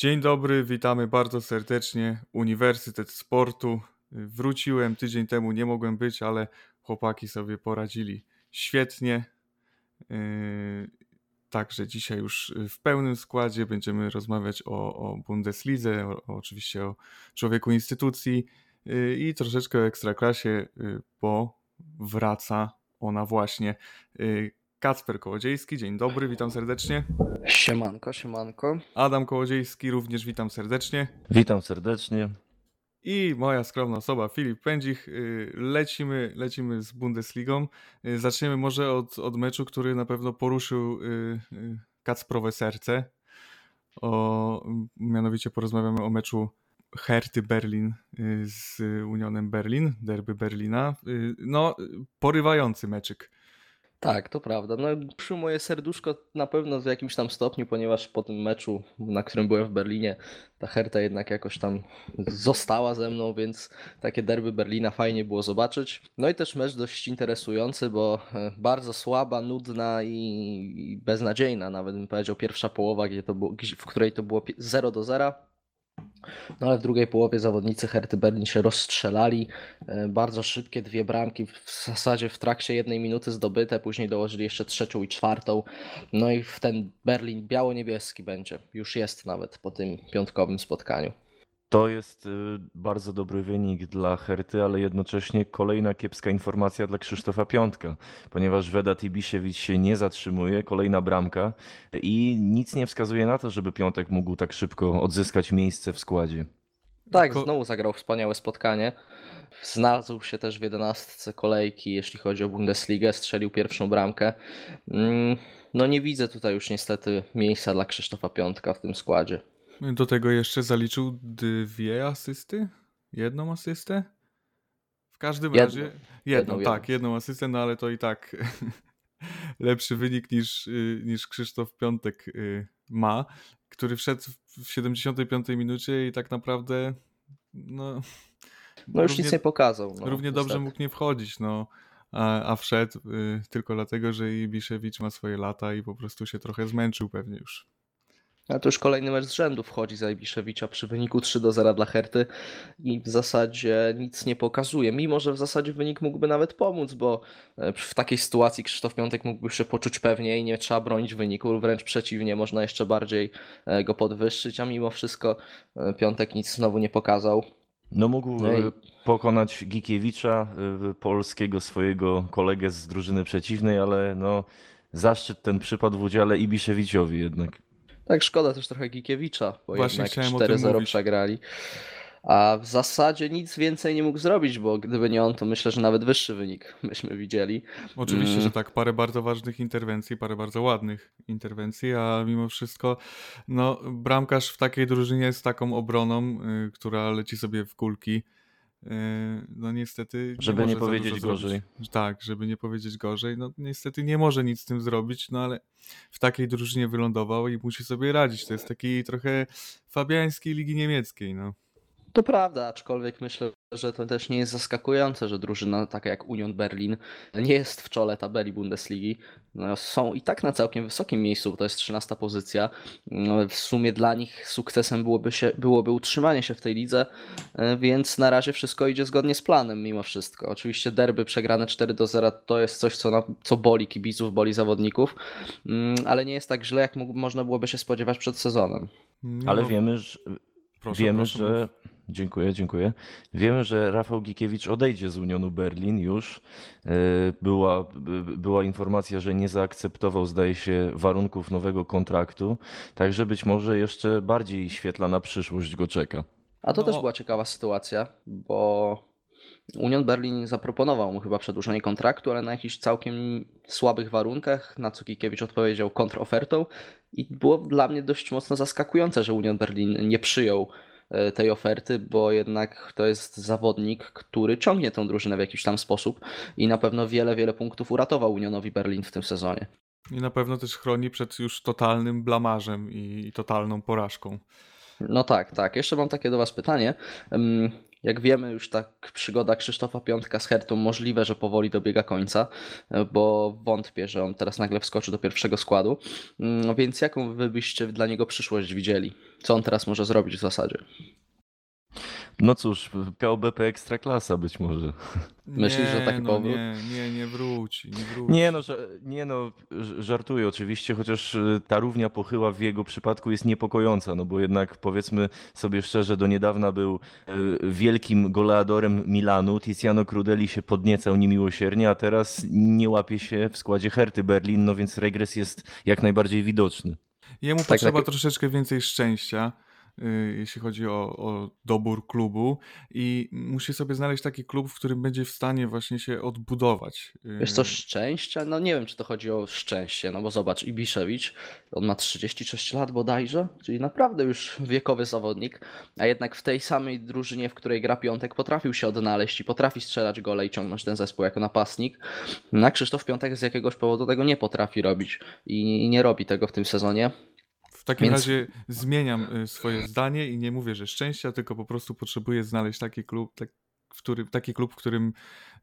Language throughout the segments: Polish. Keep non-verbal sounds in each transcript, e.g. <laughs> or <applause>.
Dzień dobry, witamy bardzo serdecznie. Uniwersytet Sportu. Wróciłem tydzień temu, nie mogłem być, ale chłopaki sobie poradzili świetnie. Yy, także dzisiaj już w pełnym składzie będziemy rozmawiać o, o Bundeslidze, o, oczywiście o człowieku instytucji yy, i troszeczkę o ekstraklasie, yy, bo wraca ona właśnie. Kacper Kołodziejski, dzień dobry, witam serdecznie. Siemanko, siemanko. Adam Kołodziejski, również witam serdecznie. Witam serdecznie. I moja skromna osoba, Filip Pędzich. Y, lecimy, lecimy z Bundesligą. Y, zaczniemy może od, od meczu, który na pewno poruszył y, Kacprowe serce. O, mianowicie porozmawiamy o meczu Herty Berlin z Unionem Berlin, derby Berlina. No, porywający meczyk. Tak, to prawda. No, przy moje serduszko na pewno w jakimś tam stopniu, ponieważ po tym meczu, na którym byłem w Berlinie, ta Herta jednak jakoś tam została ze mną, więc takie derby Berlina fajnie było zobaczyć. No i też mecz dość interesujący, bo e, bardzo słaba, nudna i beznadziejna, nawet bym powiedział, pierwsza połowa, gdzie to było, w której to było 0 do 0 no ale w drugiej połowie zawodnicy Herty Berlin się rozstrzelali. E, bardzo szybkie dwie bramki, w zasadzie w trakcie jednej minuty zdobyte, później dołożyli jeszcze trzecią i czwartą. No i w ten Berlin biało-niebieski będzie. Już jest nawet po tym piątkowym spotkaniu. To jest y, bardzo dobry wynik dla Herty, ale jednocześnie kolejna kiepska informacja dla Krzysztofa Piątka, ponieważ Vedat Ibisiewicz się nie zatrzymuje, kolejna bramka i nic nie wskazuje na to, żeby Piątek mógł tak szybko odzyskać miejsce w składzie. Tak, znowu zagrał wspaniałe spotkanie. Znalazł się też w jedenastce kolejki, jeśli chodzi o Bundesligę, strzelił pierwszą bramkę. Mm, no nie widzę tutaj już niestety miejsca dla Krzysztofa Piątka w tym składzie. Do tego jeszcze zaliczył dwie asysty? Jedną asystę? W każdym Jedną. razie. Jedną, Jedną, tak, jedną asystę, no ale to i tak <laughs> lepszy wynik niż, y, niż Krzysztof Piątek y, ma, który wszedł w 75 minucie i tak naprawdę no, no już równie, nic nie pokazał. No, równie dobrze mógł nie wchodzić, no. A, a wszedł y, tylko dlatego, że Ibiszewicz ma swoje lata i po prostu się trochę zmęczył pewnie już. A to już kolejny mecz z rzędu wchodzi za Ibiszewicza przy wyniku 3 do 0 dla Herty i w zasadzie nic nie pokazuje. Mimo, że w zasadzie wynik mógłby nawet pomóc, bo e, w takiej sytuacji Krzysztof Piątek mógłby się poczuć pewniej, nie trzeba bronić wyniku, wręcz przeciwnie, można jeszcze bardziej e, go podwyższyć, a mimo wszystko e, Piątek nic znowu nie pokazał. No mógł i... pokonać Gikiewicza, polskiego swojego kolegę z drużyny przeciwnej, ale no zaszczyt ten przypadł w udziale Ibiszewiciowi jednak. Tak, szkoda też trochę Gikiewicza, bo Właśnie jednak 4-0 przegrali. A w zasadzie nic więcej nie mógł zrobić, bo gdyby nie on, to myślę, że nawet wyższy wynik byśmy widzieli. Oczywiście, mm. że tak, parę bardzo ważnych interwencji, parę bardzo ładnych interwencji, a mimo wszystko, no, bramkarz w takiej drużynie z taką obroną, y, która leci sobie w kulki, no niestety. Żeby nie, powiedzieć gorzej. Zrobić. Tak, żeby nie powiedzieć gorzej. No niestety nie może nic z tym zrobić, no ale w takiej drużynie wylądował i musi sobie radzić. To jest taki trochę fabiańskiej ligi niemieckiej, no. To prawda, aczkolwiek myślę, że to też nie jest zaskakujące, że drużyna taka jak Union Berlin nie jest w czole tabeli Bundesligi. No, są i tak na całkiem wysokim miejscu, bo to jest 13 pozycja. No, w sumie dla nich sukcesem byłoby, się, byłoby utrzymanie się w tej lidze, e, więc na razie wszystko idzie zgodnie z planem mimo wszystko. Oczywiście derby przegrane 4 do 0 to jest coś, co, na, co boli kibiców, boli zawodników, mm, ale nie jest tak źle, jak mógł, można byłoby się spodziewać przed sezonem. No, ale wiemy, że, proszę, wiemy, proszę, że Dziękuję, dziękuję. Wiemy, że Rafał Gikiewicz odejdzie z Unionu Berlin już. E, była, była informacja, że nie zaakceptował, zdaje się, warunków nowego kontraktu. Także być może jeszcze bardziej świetlana przyszłość go czeka. A to no. też była ciekawa sytuacja, bo Union Berlin zaproponował mu chyba przedłużenie kontraktu, ale na jakichś całkiem słabych warunkach, na co Gikiewicz odpowiedział kontrofertą i było dla mnie dość mocno zaskakujące, że Union Berlin nie przyjął tej oferty, bo jednak to jest zawodnik, który ciągnie tę drużynę w jakiś tam sposób i na pewno wiele, wiele punktów uratował Unionowi Berlin w tym sezonie. I na pewno też chroni przed już totalnym blamarzem i totalną porażką. No tak, tak. Jeszcze mam takie do Was pytanie. Jak wiemy, już tak przygoda Krzysztofa Piątka z Hertą możliwe, że powoli dobiega końca, bo wątpię, że on teraz nagle wskoczy do pierwszego składu. Mm, więc jaką wy byście dla niego przyszłość widzieli? Co on teraz może zrobić w zasadzie? No cóż, POBP Ekstraklasa być może. <laughs> Myślisz, że taki no, powrót? Nie, nie, nie wróci, nie wróci. Nie no, że, nie no, żartuję oczywiście, chociaż y, ta równia pochyła w jego przypadku jest niepokojąca, no bo jednak powiedzmy sobie szczerze, do niedawna był y, wielkim goleadorem Milanu, Tiziano Crudeli się podniecał niemiłosiernie, a teraz nie łapie się w składzie Herty Berlin, no więc regres jest jak najbardziej widoczny. Jemu Tak, potrzeba tak. troszeczkę więcej szczęścia, jeśli chodzi o, o dobór klubu i musi sobie znaleźć taki klub, w którym będzie w stanie właśnie się odbudować. Y, Wiesz co, szczęścia? No nie wiem, czy to chodzi o szczęście, no bo zobacz, Ibiszewicz, on ma 36 lat bodajże, czyli naprawdę już wiekowy zawodnik, a jednak w tej samej drużynie, w której gra Piątek, potrafił się odnaleźć i potrafi strzelać gole i ciągnąć ten zespół jako napastnik. Na Krzysztof Piątek z jakiegoś powodu tego nie potrafi robić i nie robi tego w tym sezonie. W takim Więc- razie zmieniam y, swoje zdanie i nie mówię, że szczęścia, tylko po prostu potrzebuję znaleźć taki klub, tak, w którym, taki klub, w którym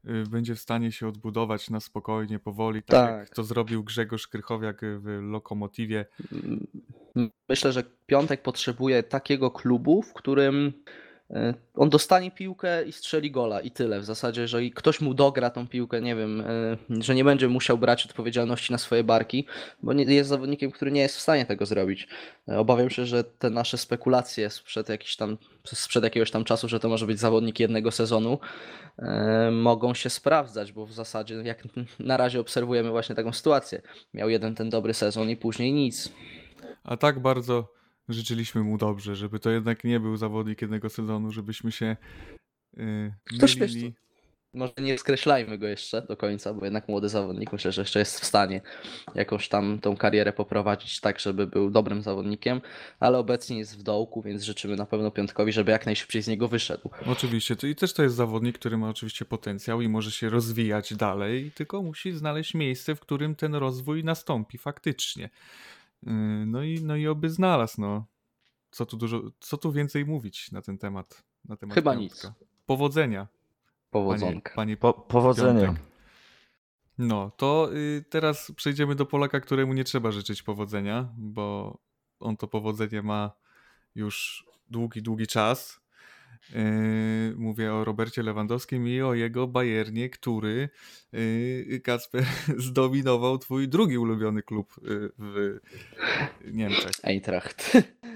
y, będzie w stanie się odbudować na spokojnie, powoli, tak, jak Tak. to zrobił Grzegorz Krychowiak w Lokomotywie. Myślę, że Piątek potrzebuje takiego klubu, w którym on dostanie piłkę i strzeli gola i tyle. W zasadzie, jeżeli ktoś mu dogra tą piłkę, nie wiem, e, że nie będzie musiał brać odpowiedzialności na swoje barki, bo jest zawodnikiem, który nie jest w stanie tego zrobić. E, Obawiam się, że te nasze spekulacje sprzed, jakiś tam, sprzed jakiegoś tam czasu, że to może być zawodnik jednego sezonu, e, mogą się sprawdzać, bo w zasadzie jak na razie obserwujemy właśnie taką sytuację. Miał jeden ten dobry sezon i później nic. A tak bardzo życzyliśmy mu dobrze, żeby to jednak nie był zawodnik jednego sezonu, żebyśmy się y, Też wiesz. Może nie skreślajmy go jeszcze do końca, bo jednak młody zawodnik myślę, że jeszcze jest w stanie jakąś tam tą karierę poprowadzić tak, żeby był dobrym zawodnikiem, ale obecnie jest w dołku, więc życzymy na pewno Piątkowi, żeby jak najszybciej z niego wyszedł. Oczywiście, i też to jest zawodnik, który ma oczywiście potencjał i może się rozwijać dalej, tylko musi znaleźć miejsce, w którym ten rozwój nastąpi faktycznie. Yy, No i, no i oby znalazł, no. Co tu dużo, co tu więcej mówić na ten temat? Na temat Chyba Piątka? Powodzenia, panie, Powodzonka. panie Po, powodzenia. Piątek. No, to y, teraz przejdziemy do Polaka, któremu nie trzeba życzyć powodzenia, bo on to powodzenie ma już długi, długi czas. Yy, mówię o Robercie Lewandowskim i o jego Bayernie, który yy, Kacper <laughs> zdominował twój drugi ulubiony klub yy, w Niemczech. Eintracht.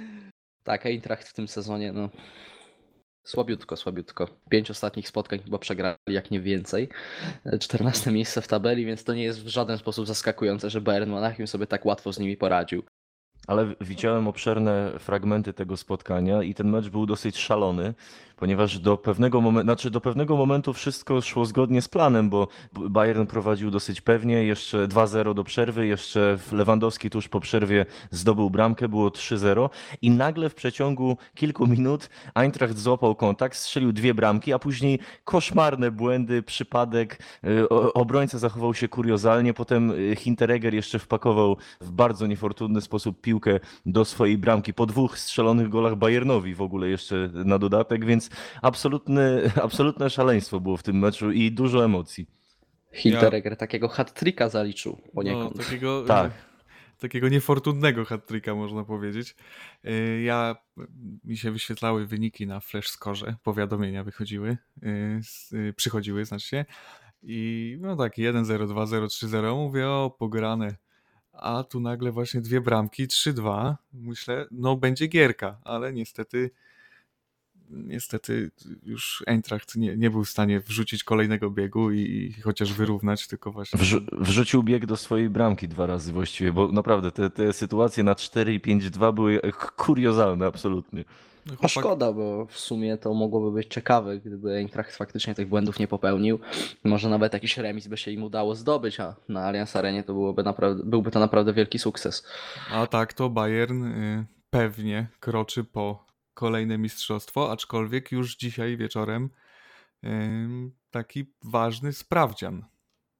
<laughs> tak, Eintracht w tym sezonie, no. Słabiutko, słabiutko. Pięć ostatnich spotkań chyba przegrali, jak nie więcej. 14 miejsce w tabeli, więc to nie jest w żaden sposób zaskakujące, że Bayern Monachium sobie tak łatwo z nimi poradził. Ale widziałem obszerne fragmenty tego spotkania i ten mecz był dosyć szalony, ponieważ do pewnego momentu, znaczy do pewnego momentu wszystko szło zgodnie z planem, bo Bayern prowadził dosyć pewnie, jeszcze 2-0 do przerwy, jeszcze Lewandowski tuż po przerwie zdobył bramkę, było 3-0 i nagle w przeciągu kilku minut Eintracht złapał kontakt, strzelił dwie bramki, a później koszmarne błędy, przypadek, y, obrońca zachował się kuriozalnie, potem y, Hinteregger jeszcze wpakował w bardzo niefortunny sposób piłkę do swojej bramki. Po dwóch strzelonych golach Bayernowi w ogóle jeszcze na dodatek, więc absolutny, <laughs> absolutne szaleństwo było w tym meczu i dużo emocji. Hinteregger takiego hat-tricka zaliczył No, poniekąd. takiego, <laughs> Tak. takiego niefortunnego hat-tricka można powiedzieć. Yy, Ja, mi się wyświetlały wyniki na flash score, powiadomienia wychodziły, s- yy, przychodziły, znaczy. I no tak, 1-0, 2-0, 3-0, mówię o pograne. A tu nagle właśnie dwie bramki, 3-2. Myślę, no będzie gierka, ale niestety niestety już Eintracht nie, nie był w stanie wrzucić kolejnego biegu i, i chociaż wyrównać, tylko właśnie Wrzu- wrzucił bieg do swojej bramki dwa razy właściwie, bo naprawdę te, te sytuacje na 4 i 5-2 były kuriozalne absolutnie. No, A szkoda, bo w sumie to mogłoby być ciekawe, gdyby Eintracht faktycznie tych błędów nie popełnił. Może nawet jakiś remis by się im udało zdobyć, a na Allianz Arenie to byłoby naprawdę, byłby to naprawdę wielki sukces. A tak, to Bayern y, pewnie kroczy po kolejne mistrzostwo, aczkolwiek już dzisiaj wieczorem taki ważny sprawdzian.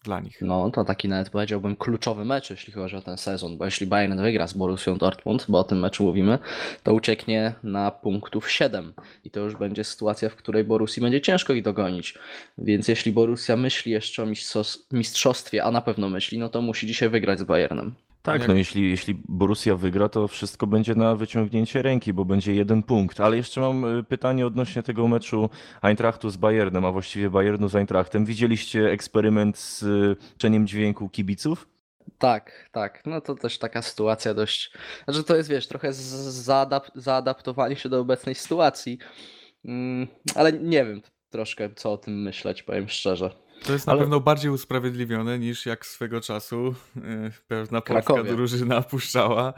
dla nich. No, to taki nawet powiedziałbym kluczowy mecz, jeśli chodzi o ten sezon, bo jeśli Bayern wygra z Borussią Dortmund, bo o tym meczu mówimy, to ucieknie na punktów 7 i to już będzie sytuacja, w której Borussii będzie ciężko ich dogonić. Więc jeśli Borussia myśli jeszcze o mistrzos- mistrzostwie, a na pewno myśli, no to musi dzisiaj wygrać z Bayernem. Tak, Jak- no jeśli, jeśli Borussia wygra, to wszystko będzie na wyciągnięcie ręki, bo będzie jeden punkt. Ale jeszcze mam y, pytanie odnośnie tego meczu Eintrachtu z Bayernem, a właściwie Bayernu z Eintrachtem. Widzieliście eksperyment z y, czeniem dźwięku kibiców? Tak, tak. No to też taka sytuacja dość. Znaczy to jest, wiesz, trochę zaadap- zaadaptowanie się do obecnej sytuacji. Mm, ale nie wiem troszkę, co o tym myśleć, powiem szczerze. To jest na Ale- pewno bardziej usprawiedliwione niż jak swego czasu e, pewna polska Krakowie. drużyna puszczała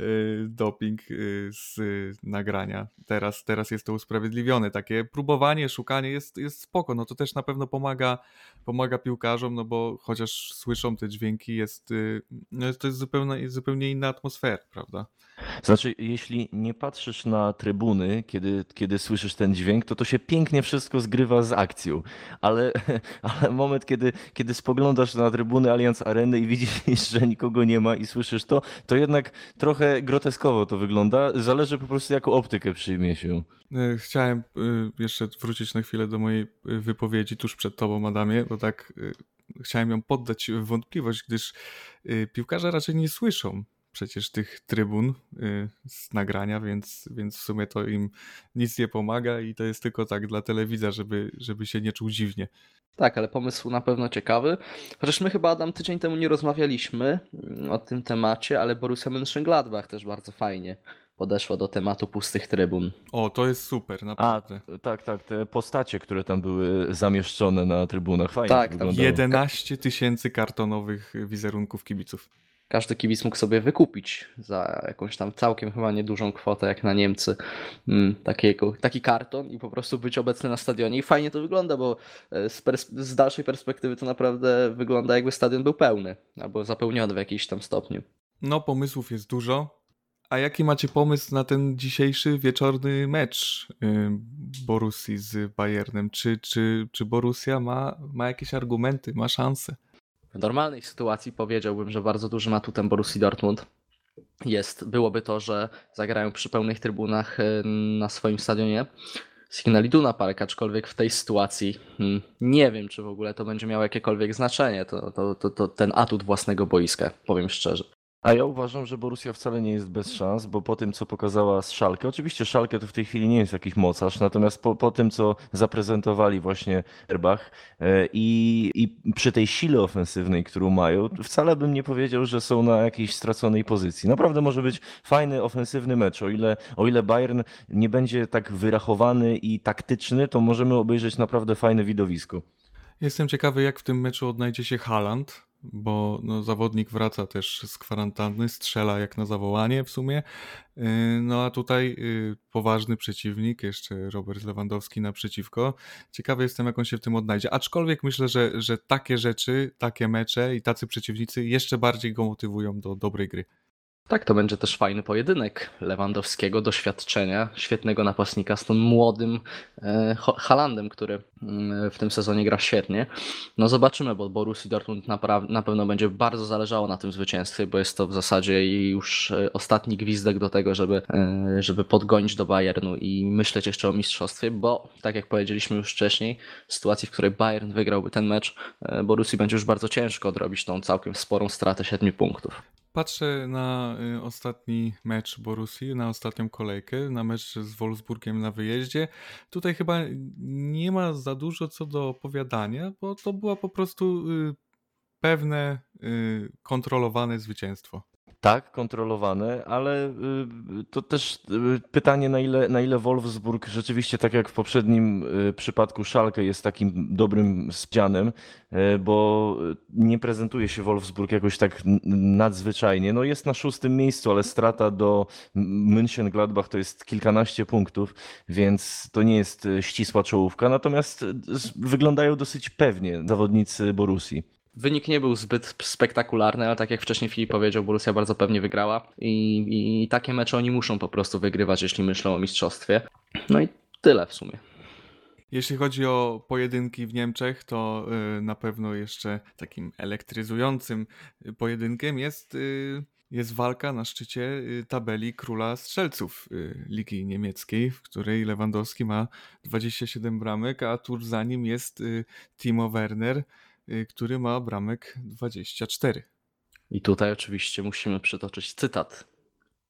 e, doping e, z nagrania. Teraz, teraz jest to usprawiedliwione. Takie próbowanie, szukanie jest, jest spoko. No to też na pewno pomaga, pomaga piłkarzom, no bo chociaż słyszą te dźwięki, jest, e, no to jest zupełnie, zupełnie inna atmosfera, prawda? Znaczy, jeśli nie patrzysz na trybuny, kiedy, kiedy słyszysz ten dźwięk, to to się pięknie wszystko zgrywa z akcją. Ale, <laughs> ale moment, kiedy, kiedy spoglądasz na trybuny Allianz Areny i widzisz, <laughs> że nikogo nie ma i słyszysz to, to jednak trochę groteskowo to wygląda. Zależy po prostu, jaką optykę przyjmie się. E, Chciałem e, jeszcze wrócić na chwilę do mojej e, wypowiedzi tuż przed tobą, Adamie, bo tak chciałem ją poddać wątpliwość, gdyż piłkarze raczej nie słyszą przecież tych trybun e, z nagrania, więc, więc w sumie to im nic nie pomaga i to jest tylko tak dla telewidza, żeby, żeby się nie czuł dziwnie. Tak, ale pomysł na pewno ciekawy. Chociaż my chyba, Adam, tydzień temu nie rozmawialiśmy mm, o tym temacie, ale Borussia Mönchengladbach też bardzo fajnie podeszła do tematu pustych trybun. O, to jest super, A, naprawdę. tak, tak, te postacie, które tam były zamieszczone na trybunach, fajnie Tak, to tam wyglądało. 11 tysięcy kartonowych wizerunków kibiców. Każdy kibic mógł sobie wykupić za jakąś tam całkiem chyba niedużą kwotę, jak na Niemcy, mm, takiego, taki karton i po prostu być obecny na stadionie. I fajnie to wygląda, bo e, z, z dalszej perspektywy to naprawdę wygląda jakby stadion był pełny albo zapełniony w jakimś tam stopniu. No, pomysłów jest dużo. A jaki macie pomysł na ten dzisiejszy wieczorny mecz y, Borussii z Bayernem? Czy, czy, czy Borussia ma, ma jakieś argumenty, ma szanse? W normalnej sytuacji powiedziałbym, że bardzo dużym atutem Borussii Dortmund. Jest, byłoby to, że zagrają przy pełnych trybunach e, na swoim stadionie. Signal Iduna Park, aczkolwiek w tej sytuacji hmm, nie wiem, czy w ogóle to będzie miało jakiekolwiek znaczenie, to, to, to, to ten atut własnego boiska, powiem szczerze. A ja uważam, że Borussia wcale nie jest bez szans, bo po tym, co pokazała z Szalkę, oczywiście Szalkę to w tej chwili nie jest jakiś mocarz, natomiast po, po tym, co zaprezentowali właśnie Erbach e, i, i przy tej sile ofensywnej, którą mają, wcale bym nie powiedział, że są na jakiejś straconej pozycji. Naprawdę może być fajny, ofensywny mecz. O ile, o ile Bayern nie będzie tak wyrachowany i taktyczny, to możemy obejrzeć naprawdę fajne widowisko. Jestem ciekawy, jak w tym meczu odnajdzie się Haaland, bo no, zawodnik wraca też z kwarantanny, strzela jak na zawołanie w sumie. Yy, No a tutaj yy, poważny przeciwnik, jeszcze Robert Lewandowski naprzeciwko. Ciekawy jestem, jak on się w tym odnajdzie. Aczkolwiek myślę, że, że takie rzeczy, takie mecze i tacy przeciwnicy jeszcze bardziej go motywują do dobrej gry. Tak, to będzie też fajny pojedynek Lewandowskiego, doświadczenia, świetnego napastnika z tym młodym e, Haalandem, który mm, w tym sezonie gra świetnie. No zobaczymy, bo Borussii Dortmund na pewno będzie bardzo zależało na tym zwycięstwie, bo jest to w zasadzie już e, ostatni gwizdek do tego, żeby, e, żeby podgonić do Bayernu i myśleć jeszcze o mistrzostwie, bo tak jak powiedzieliśmy już wcześniej, w sytuacji, w której Bayern wygrałby ten mecz, Borussii będzie już bardzo ciężko odrobić tą całkiem sporą stratę 7 punktów. Patrzę na y, ostatni mecz Borussii, na ostatnią kolejkę, na mecz z Wolfsburgiem na wyjeździe. Tutaj chyba nie ma za dużo co do opowiadania, bo to było po prostu y, pewne, y, kontrolowane zwycięstwo. Tak, kontrolowane, ale y, to też y, pytanie, na ile, na ile Wolfsburg rzeczywiście, tak jak w poprzednim y, przypadku Schalke, jest takim dobrym ścianem, y, bo nie prezentuje się Wolfsburg jakoś tak nadzwyczajnie. No jest na szóstym miejscu, ale strata do München-Gladbach to jest kilkanaście punktów, więc to nie jest ścisła czołówka, natomiast wyglądają dosyć pewnie zawodnicy Borussii. Wynik nie był zbyt spektakularny, ale tak jak wcześniej Filip powiedział, Borussia bardzo pewnie wygrała i, i takie mecze oni muszą po prostu wygrywać, jeśli myślą o mistrzostwie. No i tyle w sumie. Jeśli chodzi o pojedynki w Niemczech, to y, na pewno jeszcze takim elektryzującym pojedynkiem jest, y, jest walka na szczycie y, tabeli króla strzelców Ligi Niemieckiej, w której Lewandowski ma 27 bramek, a tuż za nim jest Timo Werner, który ma bramek 24. I tutaj oczywiście musimy przytoczyć cytat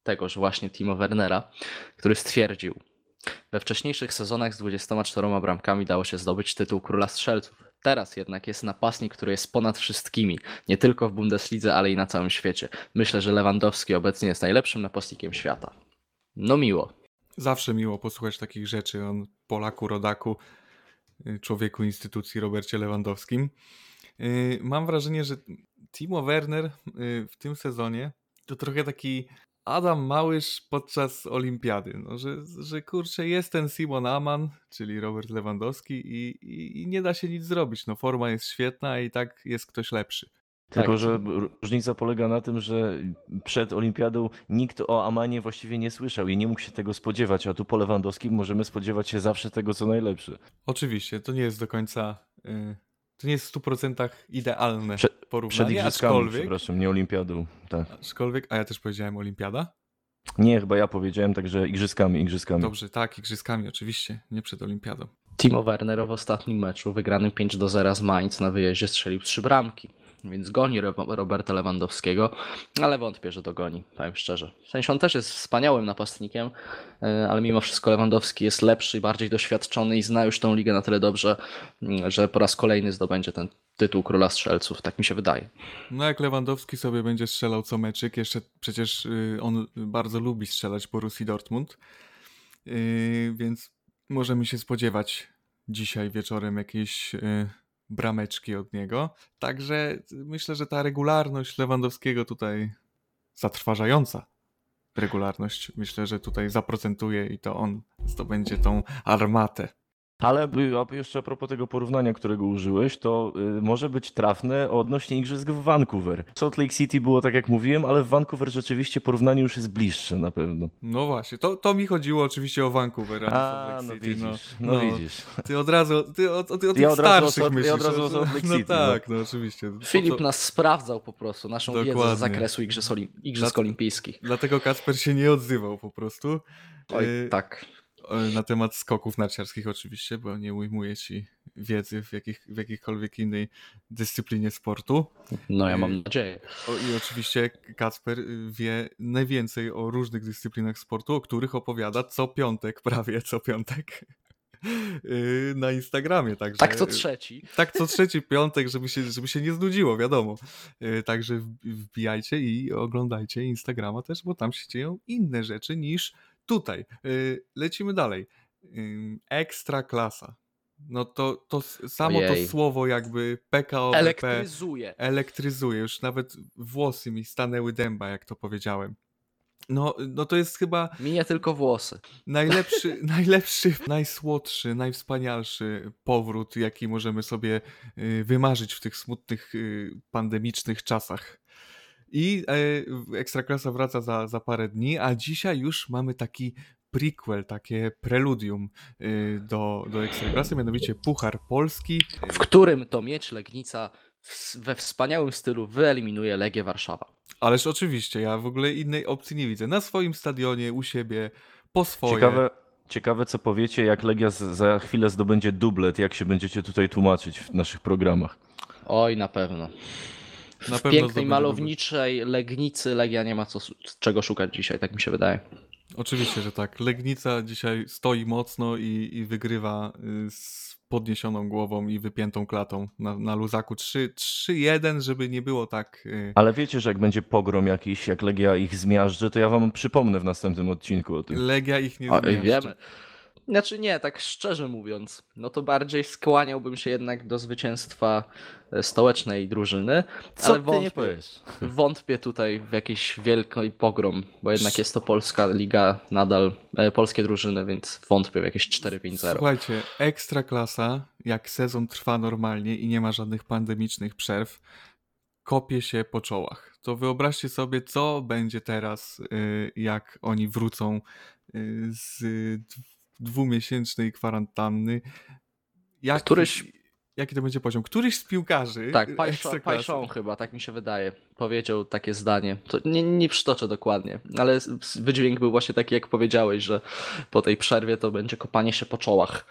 tegoż właśnie Timo Wernera, który stwierdził: We wcześniejszych sezonach z 24 bramkami dało się zdobyć tytuł króla strzelców. Teraz jednak jest napastnik, który jest ponad wszystkimi, nie tylko w Bundeslidze, ale i na całym świecie. Myślę, że Lewandowski obecnie jest najlepszym napastnikiem świata. No miło. Zawsze miło posłuchać takich rzeczy. On Polaku, rodaku, y, człowieku instytucji Robercie Lewandowskim. Y, mam wrażenie, że Timo Werner y, w tym sezonie to trochę taki Adam Małysz podczas olimpiady, no, że, że kurczę jest ten Simon Aman, czyli Robert Lewandowski i, i, i, nie da się nic zrobić, no forma jest świetna i tak jest ktoś lepszy. Tylko, tak. że różnica polega na tym, że przed olimpiadą nikt o Amanie właściwie nie słyszał i nie mógł się tego spodziewać, a tu po Lewandowskim możemy spodziewać się zawsze tego, co najlepsze. Oczywiście, to nie jest do końca... Y, to nie jest w 100% idealne Prze porównanie, Przed igrzyskami, aczkolwiek... przepraszam, nie olimpiadą. Tak. Aczkolwiek, a ja też powiedziałem olimpiada? Nie, chyba ja powiedziałem, także igrzyskami, igrzyskami. Dobrze, tak, igrzyskami oczywiście, nie przed olimpiadą. Timo Werner w ostatnim meczu wygranym 5 do 0 z Mainz na wyjeździe strzelił trzy bramki więc goni Roberta Lewandowskiego, ale wątpię, że dogoni, powiem szczerze. W sensie on też jest wspaniałym napastnikiem, e, ale mimo wszystko Lewandowski jest lepszy, bardziej doświadczony i zna już tą ligę na tyle dobrze, mm, że po raz kolejny zdobędzie ten tytuł króla strzelców, tak mi się wydaje. No jak Lewandowski sobie będzie strzelał co meczyk, jeszcze przecież y, on bardzo lubi strzelać Borussii Dortmund, y, więc możemy się spodziewać dzisiaj wieczorem jakiejś y, brameczki od niego. Także myślę, że ta regularność Lewandowskiego tutaj zatrważająca regularność, myślę, że tutaj zaprocentuje i to on zdobędzie tą armatę. Ale jeszcze a propos tego porównania, którego użyłeś, to y, może być trafne odnośnie igrzysk w Vancouver. Salt Lake City było tak jak mówiłem, ale w Vancouver rzeczywiście porównanie już jest bliższe na pewno. No właśnie, to, to mi chodziło oczywiście o Vancouver, a, a Salt Lake no City. Widzisz, no, no, no widzisz. Ty od razu, ty o, ty o tych ja starszych myślisz. Ja od razu o Salt Lake no City. No tak, no, oczywiście. Filip to... nas sprawdzał po prostu, naszą Dokładnie. wiedzę z zakresu Igrzysk, Olim... Igrzysk Olimpijskich. Dlatego Kacper się nie odzywał po prostu. Oj, y tak na temat skoków narciarskich oczywiście, bo nie ujmuję ci wiedzy w, jakich, w jakiejkolwiek innej dyscyplinie sportu. No ja mam nadzieję. I oczywiście Kacper wie najwięcej o różnych dyscyplinach sportu, o których opowiada co piątek, <laughs> prawie co piątek y, na Instagramie. Także, tak co trzeci. Tak co trzeci piątek, żeby się, żeby się nie znudziło, wiadomo. Y, także wbijajcie i oglądajcie Instagrama też, bo tam się dzieją inne rzeczy niż Tutaj y, lecimy dalej. Ekstra klasa. No to, to samo Ojej. to słowo jakby PKO elektryzuje. Elektryzuje. Już nawet włosy mi stanęły dęba, jak to powiedziałem. No, no to jest chyba. Mi nie tylko włosy. Najlepszy, <laughs> najlepszy, najsłodszy, najwspanialszy powrót, jaki możemy sobie y, wymarzyć w tych smutnych, y, pandemicznych czasach. I e, Ekstraklasa wraca za, za parę dni, a dzisiaj już mamy taki prequel, takie preludium y, do, do Ekstraklasy, mianowicie Puchar Polski. W którym to miecz Legnica we wspaniałym stylu wyeliminuje Legię Warszawa. Ależ oczywiście, ja w ogóle innej opcji nie widzę. Na swoim stadionie, u siebie, po swoje. Ciekawe, ciekawe co powiecie, jak Legia za chwilę zdobędzie dublet, jak się będziecie tutaj tłumaczyć w naszych programach. Oj, na pewno. Na w pięknej, malowniczej Legnicy Legia nie ma co, czego szukać dzisiaj, tak mi się wydaje. Oczywiście, że tak. Legnica dzisiaj stoi mocno i, i wygrywa y, z podniesioną głową i wypiętą klatą na, na luzaku 3-1, żeby nie było tak. Y, Ale wiecie, że jak będzie pogrom jakiś, jak Legia ich zmiażdży, to ja wam przypomnę w następnym odcinku o tym. Legia ich nie zmiażdży. Wiemy. Znaczy nie, tak szczerze mówiąc, no to bardziej skłaniałbym się jednak do zwycięstwa e, stołecznej drużyny, Co ale wątpię, <laughs> wątpię tutaj w jakiś wielki pogrom, bo jednak jest to polska liga, nadal e, polskie drużyny, więc wątpię w jakieś 4-5-0. Słuchajcie, ekstra klasa, jak sezon trwa normalnie i nie ma żadnych pandemicznych przerw, kopie się po czołach. To wyobraźcie sobie, co będzie teraz, y, jak oni wrócą y, z dwumiesięcznej kwarantanny jaki, Któryś- jaki to będzie poziom? Któryś z piłkarzy Tak, Ekstraklasy- Pajszą chyba, tak mi się wydaje. Powiedział takie zdanie. To nie, nie przytoczę dokładnie, ale wydźwięk był właśnie taki, jak powiedziałeś, że po tej przerwie to będzie kopanie się po czołach.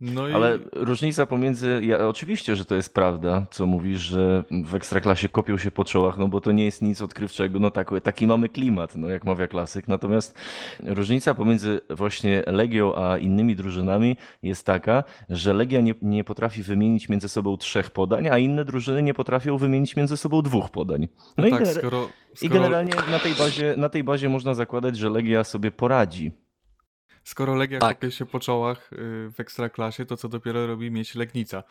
No i Ale różnica pomiędzy, ja, oczywiście, że to jest prawda, co mówisz, że w Ekstraklasie kopią się po czołach, no bo to nie jest nic odkrywczego, no tak, taki mamy klimat, no jak mawia klasyk. Natomiast różnica pomiędzy właśnie Legią a innymi drużynami jest taka, że Legia nie, nie potrafi wymienić między sobą trzech podań, a inne drużyny nie potrafią wymienić między sobą dwóch podań. No, no i, tak, gener- skoro, i skoro, generalnie na tej, bazie, na tej bazie można zakładać, że Legia sobie poradzi. Skoro Legia Tak. kopie się po czołach y, w Ekstraklasie, to co dopiero robi mieć Legnica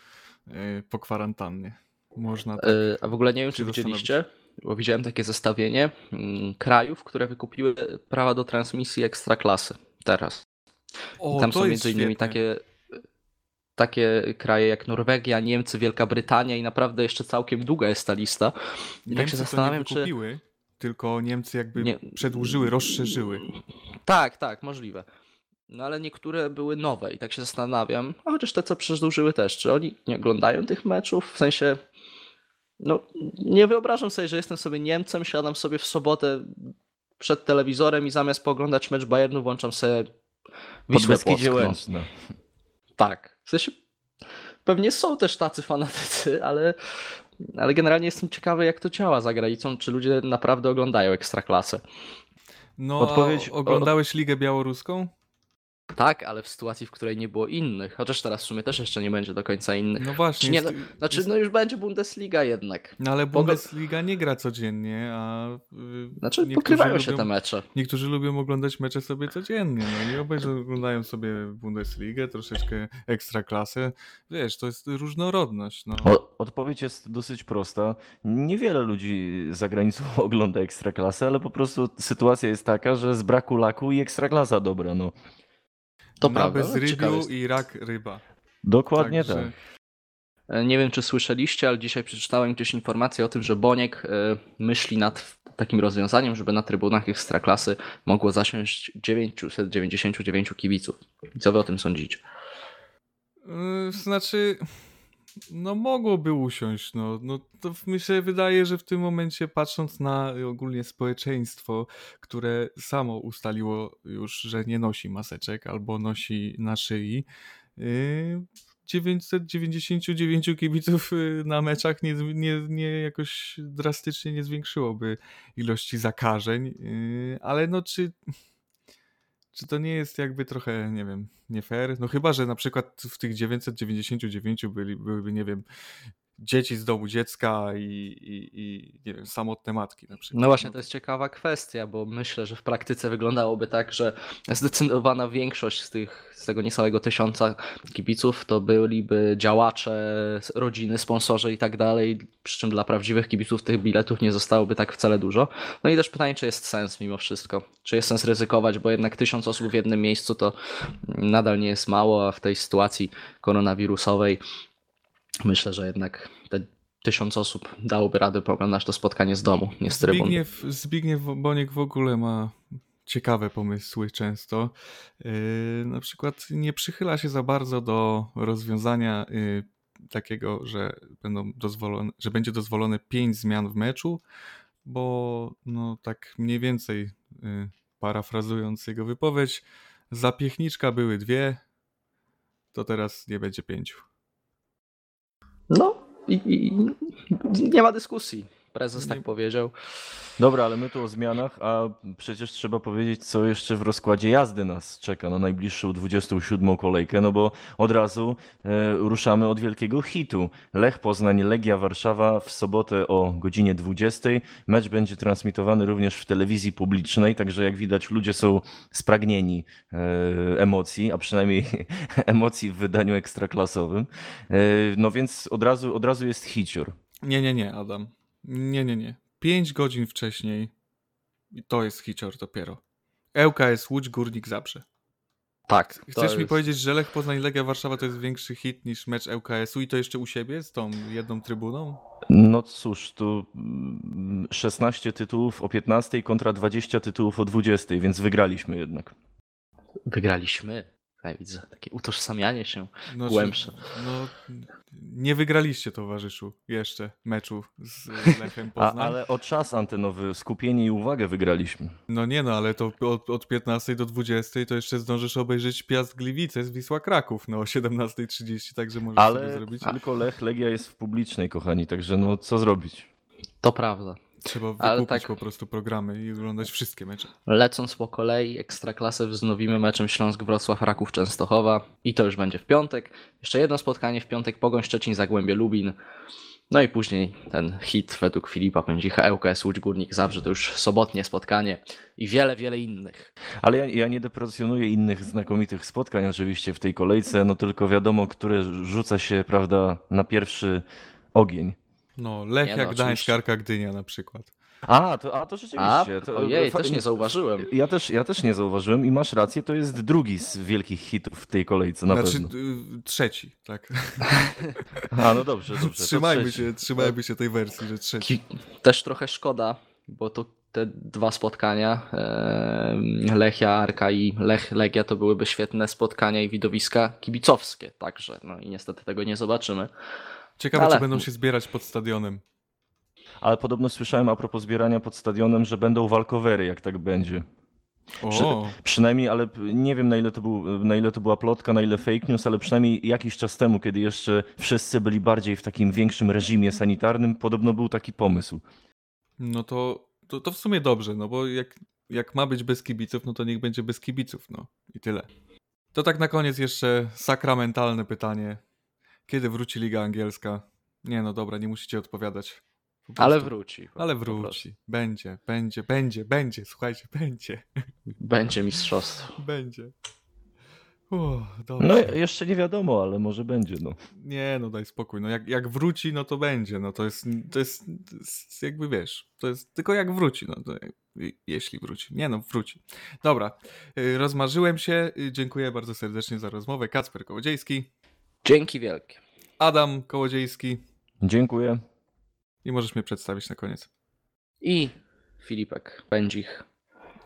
y, po kwarantannie. Można tak. Yy, A w ogóle nie wiem, czy widzieliście, bo widziałem takie zestawienie mm, krajów, które wykupiły prawa do transmisji ekstraklasy teraz. O, I tam są między innymi świetne. takie, takie kraje jak Norwegia, Niemcy, Wielka Brytania i naprawdę jeszcze całkiem długa jest ta lista. I Niemcy tak się to nie zastanawiam, czy... wykupiły, tylko Niemcy jakby Nie- przedłużyły, rozszerzyły. Tak, tak, możliwe. No ale niektóre były nowe i tak się zastanawiam, a chociaż te co przedłużyły też, czy oni nie oglądają tych meczów? W sensie, no nie wyobrażam sobie, że jestem sobie Niemcem, siadam sobie w sobotę przed telewizorem i zamiast pooglądać mecz Bayernu włączam sobie Wisłę Płock, no. Tak. W sensie pewnie są też tacy fanatycy, ale, ale generalnie jestem ciekawy, jak to działa za granicą, czy ludzie naprawdę oglądają ekstraklasę. No, Odpowiedź- a oglądałeś Ligę Białoruską? Tak, ale w sytuacji, w której nie było innych. Chociaż teraz w sumie też jeszcze nie będzie do końca innych. No właśnie. nie, jest- no, znaczy, jest- no już będzie Bundesliga jednak. No ale Bundesliga nie gra codziennie, a y, Znaczy, pokrywają się lubią- te mecze. Niektórzy lubią oglądać mecze sobie codziennie, no i obejrzą, oglądają sobie Bundesligę, troszeczkę ekstraklasę. Wiesz, to jest różnorodność, no. O- Odpowiedź jest dosyć prosta. Niewiele ludzi za granicą <laughs> ogląda ekstraklasę, ale po prostu sytuacja jest taka, że z braku laku i ekstraklasa dobra, no. To Na prawda. bezrybiu jest. i rak ryba. Dokładnie Także- tak. E, Nie wiem, czy słyszeliście, ale dzisiaj przeczytałem gdzieś informację o tym, że Boniek e, myśli nad takim rozwiązaniem, żeby na trybunach ekstraklasy mogło zasiąść 999 kibiców. I Co wy o tym sądzicie? Yy, Znaczy, no mogłoby usiąść, no, no to mi się wydaje, że w tym momencie patrząc na ogólnie społeczeństwo, które samo ustaliło już, że nie nosi maseczek albo nosi na szyi, yy, 999 kibiców yy, na meczach nie, nie, nie jakoś drastycznie nie zwiększyłoby ilości zakażeń, yy, ale no czy czy to nie jest jakby trochę, nie wiem, nie fair? No chyba, że na przykład w tych 999 byli, byłyby, nie wiem, dzieci z domu dziecka i, i, i nie wiem, samotne matki na przykład. No właśnie, to jest ciekawa kwestia, bo myślę, że w praktyce wyglądałoby tak, że zdecydowana większość z, tych, z tego niecałego tysiąca kibiców to byliby działacze, rodziny, sponsorzy i tak dalej, przy czym dla prawdziwych kibiców tych biletów nie zostałoby tak wcale dużo. No i też pytanie, czy jest sens mimo wszystko, czy jest sens ryzykować, bo jednak tysiąc osób w jednym miejscu to nadal nie jest mało, a w tej sytuacji koronawirusowej myślę, że jednak te tysiąc osób dałoby radę pooglądać to spotkanie z domu, nie z trybun. Zbigniew, Zbigniew Boniek w ogóle ma ciekawe pomysły często. Yy, na przykład nie przychyla się za bardzo do rozwiązania yy, takiego, że będą dozwolone, że będzie dozwolone pięć zmian w meczu, bo no tak mniej więcej yy, parafrazując jego wypowiedź, zapiechniczka były dwie, to teraz nie będzie pięciu. No i, i nie ma. Prezes tak powiedział. Dobra, ale my tu o zmianach, a przecież trzeba powiedzieć, co jeszcze w rozkładzie jazdy nas czeka na najbliższą 27 kolejkę, no bo od razu e, ruszamy od wielkiego hitu. Lech Poznań, Legia Warszawa w sobotę o godzinie 20. Mecz będzie transmitowany również w telewizji publicznej, także jak widać ludzie są spragnieni e, emocji, a przynajmniej <laughs> emocji w wydaniu ekstraklasowym. E, no więc od razu, od razu jest hicior. Nie, nie, nie, Adam. Nie, nie, nie. Pięć godzin wcześniej i to jest hicior dopiero. ŁKS Łódź, Górnik Zabrze. Tak. Chcesz mi jest- powiedzieć, że Lech Poznań Legia Warszawa to jest większy hit niż mecz ŁKS-u i to jeszcze u siebie z tą jedną trybuną? No cóż, tu mm, 16 tytułów o 15 kontra 20 tytułów o 20, więc wygraliśmy jednak. Wygraliśmy. Tutaj widzę takie utożsamianie się No, czy- głębsze. No, nie wygraliście, towarzyszu, jeszcze meczu z <laughs> Lechem A, Poznań. ale o czas antenowy, skupienie i uwagę wygraliśmy. No nie no, ale to od, od 15 do 20 to jeszcze zdążysz obejrzeć Piast Gliwice z Wisła Kraków no o 17.30, także możesz sobie Ale zrobić. tylko Lech Legia jest w publicznej, kochani, także no co zrobić? To prawda. Trzeba ale wykupić tak- po prostu programy i oglądać wszystkie mecze. Lecąc po kolei, Ekstraklasę wznowimy meczem Śląsk Wrocław Raków Częstochowa i to już będzie w piątek. Jeszcze jedno spotkanie w piątek Pogoń Szczecin Zagłębie Lubin. No i później ten hit według Filipa Pędzicha ŁKS Łódź Górnik Zabrze to już sobotnie spotkanie i wiele, wiele innych. Ale ja, ja nie deprecjonuję innych znakomitych spotkań oczywiście w tej kolejce, no tylko wiadomo, które rzuca się, prawda, na pierwszy ogień. No, Lech Nie no, jak Gdańsk. Arka Gdynia na przykład. A, to, a to A, rzeczywiście. To, ojej, fa- też nie zauważyłem. Ja też, ja też nie zauważyłem i masz rację, to jest drugi z wielkich hitów w tej kolejce, na znaczy pewno. y, trzeci, tak. <laughs> A, no dobrze, dobrze. <laughs> trzymajmy się, trzymajmy się tej wersji, że trzeci. Też trochę szkoda, bo to te dwa spotkania, Lechia, Arka i Lech, Legia to byłyby świetne spotkania i widowiska kibicowskie także. No i niestety tego nie zobaczymy. Ciekawe, Ale- czy będą się zbierać pod stadionem. Ale podobno słyszałem a propos zbierania pod stadionem, że będą walkowery, jak tak będzie. O, Przynajmniej, ale nie wiem na ile, to był, na ile to była plotka, na ile fake news, ale przynajmniej jakiś czas temu, kiedy jeszcze wszyscy byli bardziej w takim większym reżimie sanitarnym, podobno był taki pomysł. no to, to, to w sumie dobrze, no bo jak, jak ma być bez kibiców, no to niech będzie bez kibiców, no i tyle. To tak na koniec jeszcze sakramentalne pytanie. Kiedy wróci Liga Angielska? Nie no dobra, nie musicie odpowiadać. Po Ale wróci. Ale wróci. Będzie, będzie, będzie, będzie. Słuchajcie, będzie. <laughs> Będzie mistrzostwo. Będzie. Uff, dobrze. No jeszcze nie wiadomo, ale może będzie. No. Nie, no daj spokój. No jak, jak wróci, no to będzie. No to jest, to jest, to jest jakby wiesz, to jest tylko jak wróci. No to, jeśli wróci. Nie no, wróci. Dobra, y, rozmarzyłem się. Y, Dziękuję bardzo serdecznie za rozmowę. Kacper Kołodziejski, Dzięki wielkie. Adam Kołodziejski Dziękuję. i możesz mnie przedstawić na koniec. I Filipek Pędzich.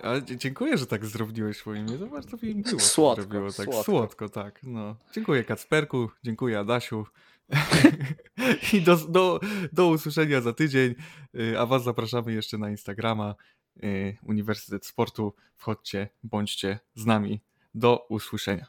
Ale dziękuję, że tak zdrobniłeś swoje imię. To bardzo mi miło. Słodko, zrobiło, tak. słodko. Słodko, tak. No. Dziękuję Kacperku, dziękuję Adasiu. <laughs> I do, do, do usłyszenia za tydzień. Y, A Was zapraszamy jeszcze na Instagrama y, Uniwersytet Sportu. Wchodźcie, bądźcie z nami. Do usłyszenia.